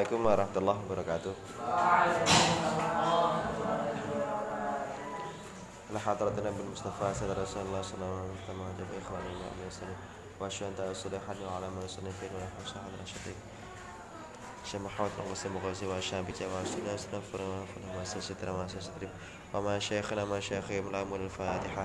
Assalamualaikum warahmatullahi wabarakatuh. Ala hadratin Nabi Mustafa sallallahu alaihi wasallam kama jabi ikhwani wa sallam wa syanta salihan wa ala man sanifin wa sahal rasyidin. Syekh Muhammad wa Muslim Ghazi wa Syekh Bija wa Sunnah Astaghfir wa Fana wa Sasitra wa Sasitrim wa ma syekhna ma syekhim lamul Fatihah.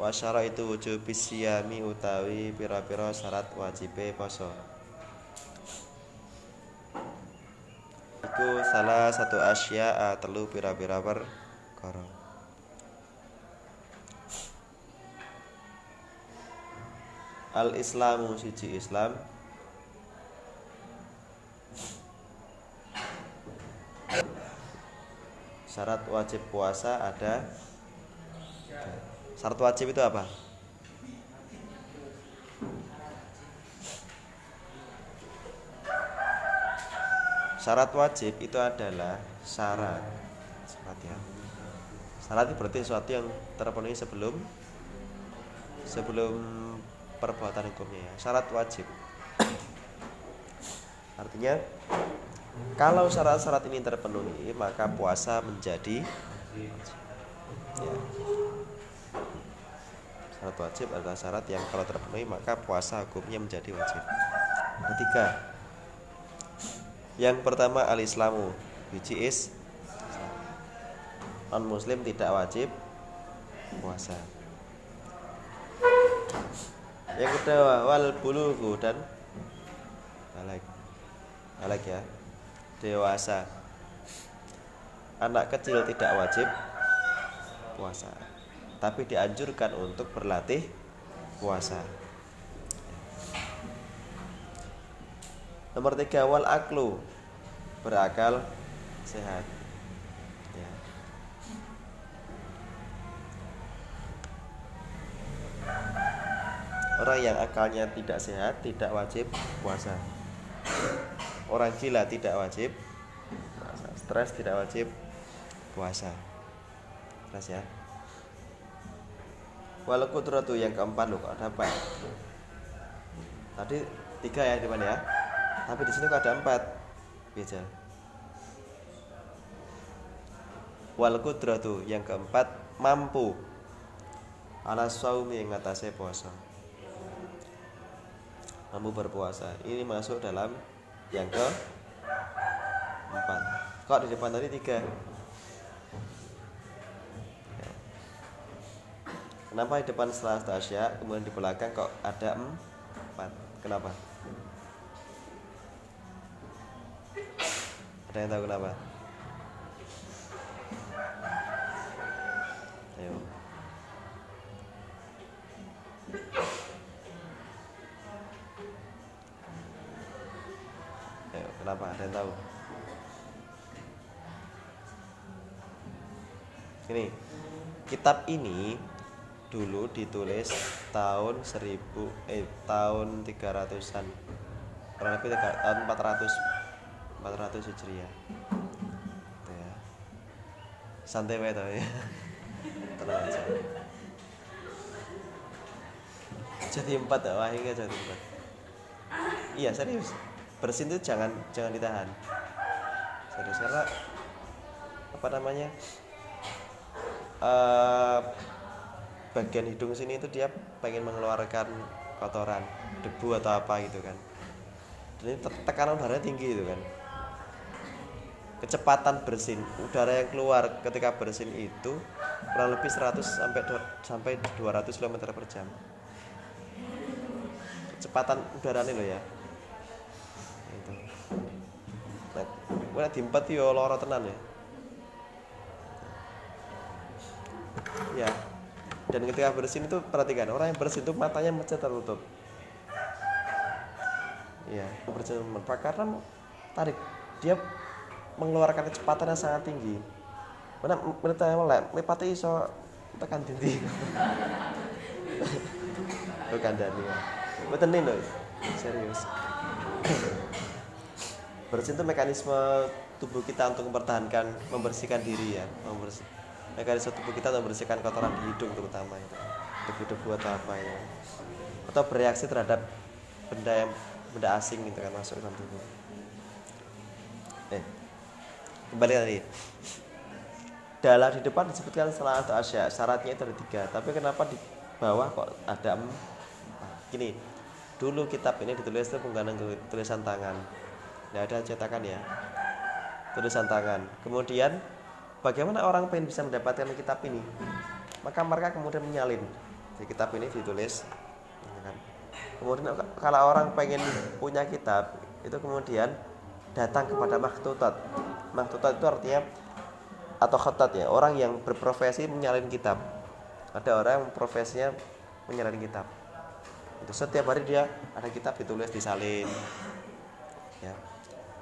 Wasyara itu wujub siyami utawi pira-pira syarat wajibe poso. Iku salah satu asya telu pira-pira perkara. Al Islamu siji Islam. Syarat wajib puasa ada Syarat wajib itu apa? Syarat wajib itu adalah syarat. Syarat ya. Syarat itu berarti sesuatu yang terpenuhi sebelum Sebelum perbuatan hukumnya ya. Syarat wajib. Artinya Kalau syarat-syarat ini terpenuhi Maka puasa menjadi ya. Syarat wajib adalah syarat yang kalau terpenuhi Maka puasa hukumnya menjadi wajib Ketiga yang pertama al-Islamu which is non muslim tidak wajib puasa. Yang kedua wal bulugu dan balik. Balik ya. Dewasa. Anak kecil tidak wajib puasa. Tapi dianjurkan untuk berlatih puasa. Nomor tiga wal aklu berakal sehat. Ya. Orang yang akalnya tidak sehat tidak wajib puasa. Orang gila tidak wajib puasa. Stres tidak wajib puasa. Jelas ya. Wal kudratu yang keempat loh kok dapat. Tadi tiga ya di mana ya? Tapi di sini kok ada empat. Beda Wal kudratu yang keempat mampu. Ala saumi yang atasnya puasa. Mampu berpuasa. Ini masuk dalam yang ke empat kok di depan tadi tiga kenapa di depan setelah tasya kemudian di belakang kok ada empat kenapa Ada yang tahu kenapa? Ayo. Ayo, kenapa? Ada yang tahu? Ini kitab ini dulu ditulis tahun 1000 eh tahun 300-an. Kurang lebih tahun 400 400 Hijriah. Gitu ya. Santai wae ya. Tenang aja. Jadi empat ya, wah ini jadi empat. Iya serius. Bersin itu jangan jangan ditahan. Serius karena apa namanya? Uh, bagian hidung sini itu dia pengen mengeluarkan kotoran, debu atau apa gitu kan. Dan ini tekanan udaranya tinggi itu kan. Kecepatan bersin udara yang keluar ketika bersin itu kurang lebih 100 sampai sampai 200 km per jam. Kecepatan udara ini loh ya. Itu nah, gue yo loro tenan ya. Ya dan ketika bersin itu perhatikan orang yang bersin itu matanya mesti tertutup. Ya bersin karena tarik. Dia mengeluarkan kecepatan yang sangat tinggi. Mana menurut saya malah meripati iso tekan dindi. Bukan dani. Ya betul nih serius. Bersin itu mekanisme tubuh kita untuk mempertahankan membersihkan diri ya membersih mekanisme tubuh kita untuk membersihkan kotoran di hidung terutama itu. Untuk hidup buat apa ya? Atau bereaksi terhadap benda yang benda asing gitu kan masuk dalam tubuh. Eh kembali tadi dalam di depan disebutkan salah satu asya syaratnya itu ada tiga. Tapi kenapa di bawah kok ada gini dulu kitab ini ditulis itu menggunakan tulisan tangan. Tidak ada cetakan ya. Tulisan tangan. Kemudian bagaimana orang pengen bisa mendapatkan kitab ini? Maka mereka kemudian menyalin. Di kitab ini ditulis ya kan? kemudian kalau orang pengen punya kitab itu kemudian datang kepada maktutat. Maktutat itu artinya atau khotat ya orang yang berprofesi menyalin kitab. Ada orang yang profesinya menyalin kitab. Itu setiap hari dia ada kitab ditulis disalin. Ya.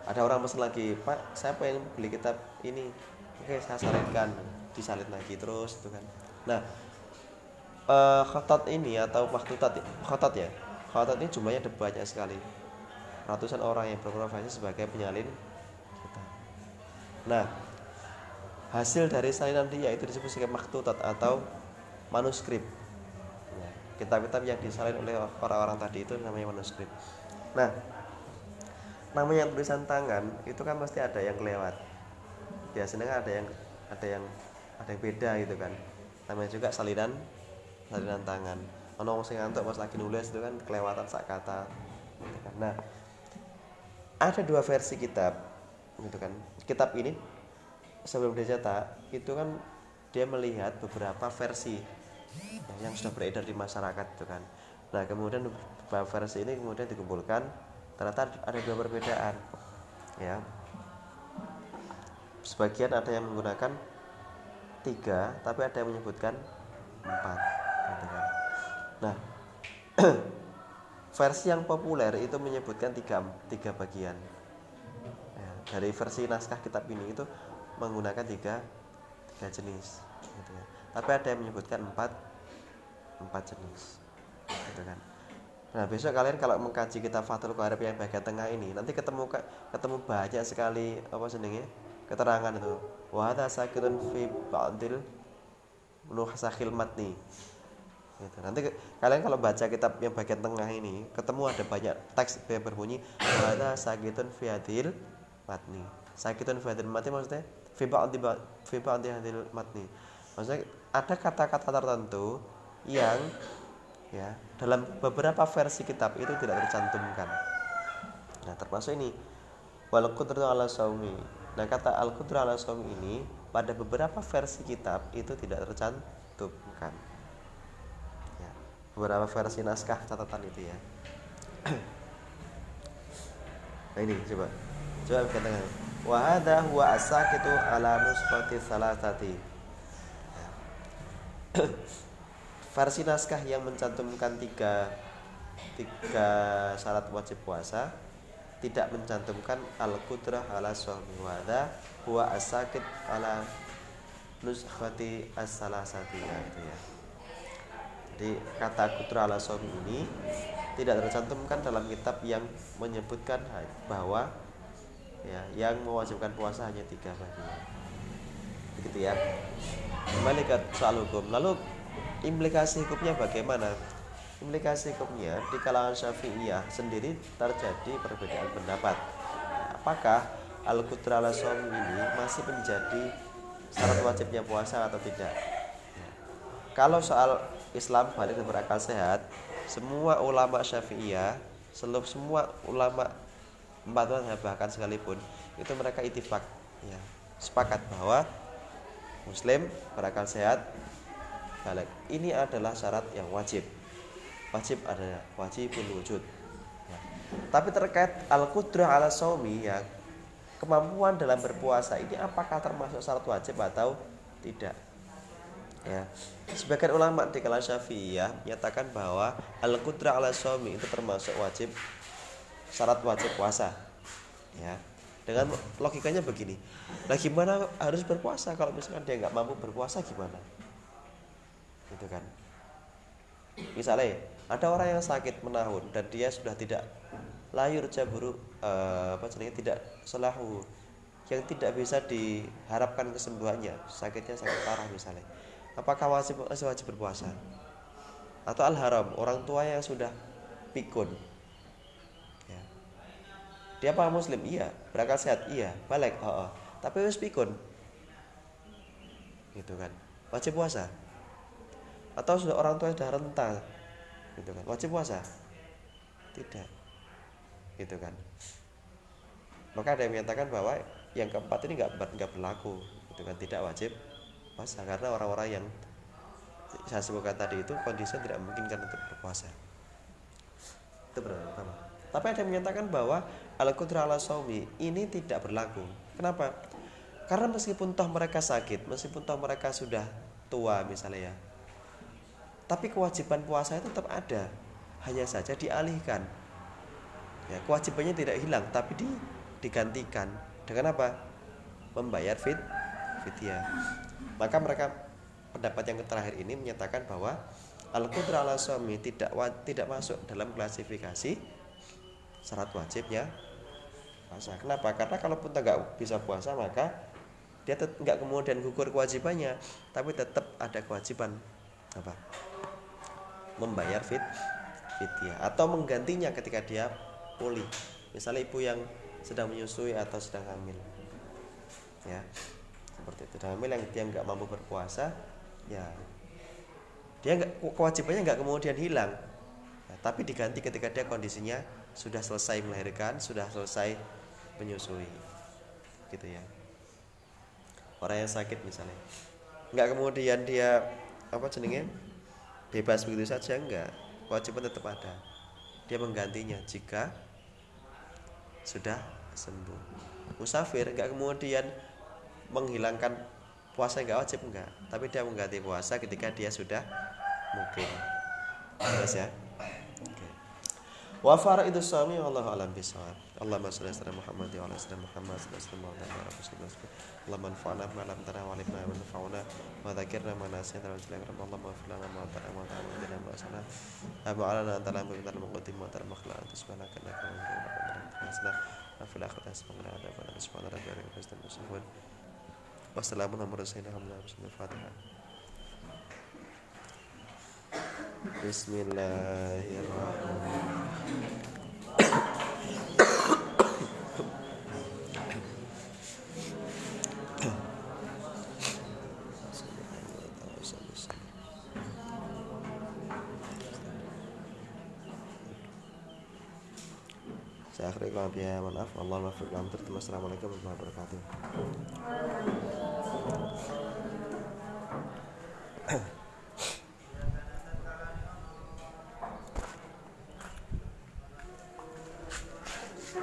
Ada orang pesan lagi pak saya pengen beli kitab ini oke saya salinkan disalin lagi terus itu kan. Nah uh, khotat ini atau maktutat khotat ya? Khotat ini jumlahnya ada banyak sekali. Ratusan orang yang berprofesi sebagai penyalin kitab nah hasil dari salinan dia itu disebut sebagai maktutat atau manuskrip. Ya, kitab-kitab yang disalin oleh orang-orang tadi itu namanya manuskrip. Nah namanya tulisan tangan itu kan pasti ada yang kelewat biasanya kan ada yang ada yang ada yang beda gitu kan. Namanya juga salinan salinan tangan. Ono sing ngantuk pas lagi nulis itu kan kelewatan sak kata. Gitu kan. nah ada dua versi kitab gitu kan. Kitab ini sebelum dicetak itu kan dia melihat beberapa versi ya, yang sudah beredar di masyarakat itu kan. Nah kemudian beberapa versi ini kemudian dikumpulkan. Ternyata ada dua perbedaan ya sebagian ada yang menggunakan tiga tapi ada yang menyebutkan empat gitu kan. Nah versi yang populer itu menyebutkan tiga tiga bagian. Ya, dari versi naskah kitab ini itu menggunakan tiga tiga jenis gitu ya. tapi ada yang menyebutkan empat empat jenis gitu kan. Nah besok kalian kalau mengkaji kitab Fathul Qarib yang bagian tengah ini nanti ketemu ketemu banyak sekali apa senengnya keterangan itu wahada sakitun fi ba'dil nuhsahil matni gitu. nanti kalian kalau baca kitab yang bagian tengah ini ketemu ada banyak teks yang berbunyi wahada sakitun fi hadil matni sakitun fi hadil matni maksudnya fi ba'di fi ba'di hadil matni. Maksudnya ada kata-kata tertentu yang ya dalam beberapa versi kitab itu tidak tercantumkan. Nah, termasuk ini wal qudru ala saumi. Nah, kata al qudru ala saumi ini pada beberapa versi kitab itu tidak tercantumkan. Ya, beberapa versi naskah catatan itu ya. nah ini coba. Coba katakan wa hadha huwa asakitu ala nusfati salasati versi naskah yang mencantumkan tiga tiga syarat wajib puasa tidak mencantumkan al qudrah ala suami. Wada huwa asakit ala nusfati as-salasati ya, itu ya. Jadi kata kudrah ala suami ini tidak tercantumkan dalam kitab yang menyebutkan bahwa ya yang mewajibkan puasa hanya tiga bagian begitu ya. Kembali ke soal hukum. Lalu implikasi hukumnya bagaimana implikasi hukumnya di kalangan syafi'iyah sendiri terjadi perbedaan pendapat. Apakah al ala ini masih menjadi syarat wajibnya puasa atau tidak? Kalau soal Islam balik dan berakal sehat semua ulama syafi'iyah seluruh semua ulama empat bahkan sekalipun itu mereka itifak ya sepakat bahwa muslim berakal sehat balik. Ini adalah syarat yang wajib wajib ada wajibul wujud. Ya. tapi terkait al qudrah ala saumi ya kemampuan dalam berpuasa ini apakah termasuk syarat wajib atau tidak? Ya. Sebagian ulama di kalangan syafi'iyah menyatakan bahwa al qudrah ala saumi itu termasuk wajib syarat wajib puasa. Ya. Dengan logikanya begini nah gimana harus berpuasa? Kalau misalkan dia nggak mampu berpuasa gimana? Gitu kan. Misalnya ada orang yang sakit menahun dan dia sudah tidak layur jaburu uh, apa jenisnya tidak selahu yang tidak bisa diharapkan kesembuhannya. Sakitnya sangat parah misalnya. Apakah wajib wajib berpuasa? Atau al haram orang tua yang sudah pikun. Ya. dia apa muslim? Iya. Berakal sehat? Iya. Balik? Oh, oh. tapi wis pikun. Gitu kan. Wajib puasa? Atau sudah orang tua sudah renta gitu kan. Wajib puasa? Tidak. Gitu kan. Maka ada yang menyatakan bahwa yang keempat ini nggak nggak berlaku itu kan. Tidak wajib puasa karena orang-orang yang saya sebutkan tadi itu kondisinya tidak memungkinkan untuk berpuasa. Itu pertama tapi ada yang menyatakan bahwa al qudra ala saumi ini tidak berlaku. Kenapa? Karena meskipun toh mereka sakit meskipun toh mereka sudah tua misalnya ya tapi kewajiban puasa itu tetap ada. Hanya saja dialihkan. Ya kewajibannya tidak hilang tapi di, digantikan. Dengan apa? Membayar fit fidyah. Maka mereka pendapat yang terakhir ini menyatakan bahwa al qudra ala suami tidak tidak masuk dalam klasifikasi syarat wajibnya puasa. Kenapa? Karena kalau pun nggak bisa puasa maka dia nggak kemudian gugur kewajibannya tapi tetap ada kewajiban. Apa membayar fit fidyah atau menggantinya ketika dia pulih. Misalnya ibu yang sedang menyusui atau sedang hamil. Ya seperti itu. Sedang hamil yang dia nggak mampu berpuasa ya dia nggak kewajibannya nggak kemudian hilang. Ya, tapi diganti ketika dia kondisinya sudah selesai melahirkan sudah selesai menyusui. Gitu ya. Orang yang sakit misalnya. Nggak kemudian dia apa jenenge bebas begitu saja enggak. Kewajiban tetap ada. Dia menggantinya jika sudah sembuh. Musafir nggak kemudian menghilangkan puasa nggak wajib enggak. Tapi dia mengganti puasa ketika dia sudah mungkin. Jelas ya Wa faraidu sami Allah alam bisawab. Allahumma shalli ala Muhammad wa ala sallallahu alaihi wasallam. Bima lam tara wa alimna ma nasina wa lana ma ta'ala ma. Abu alana tar makhla. Saya akhiri kalau biaya maaf. Allah maafkan lam Assalamualaikum warahmatullahi wabarakatuh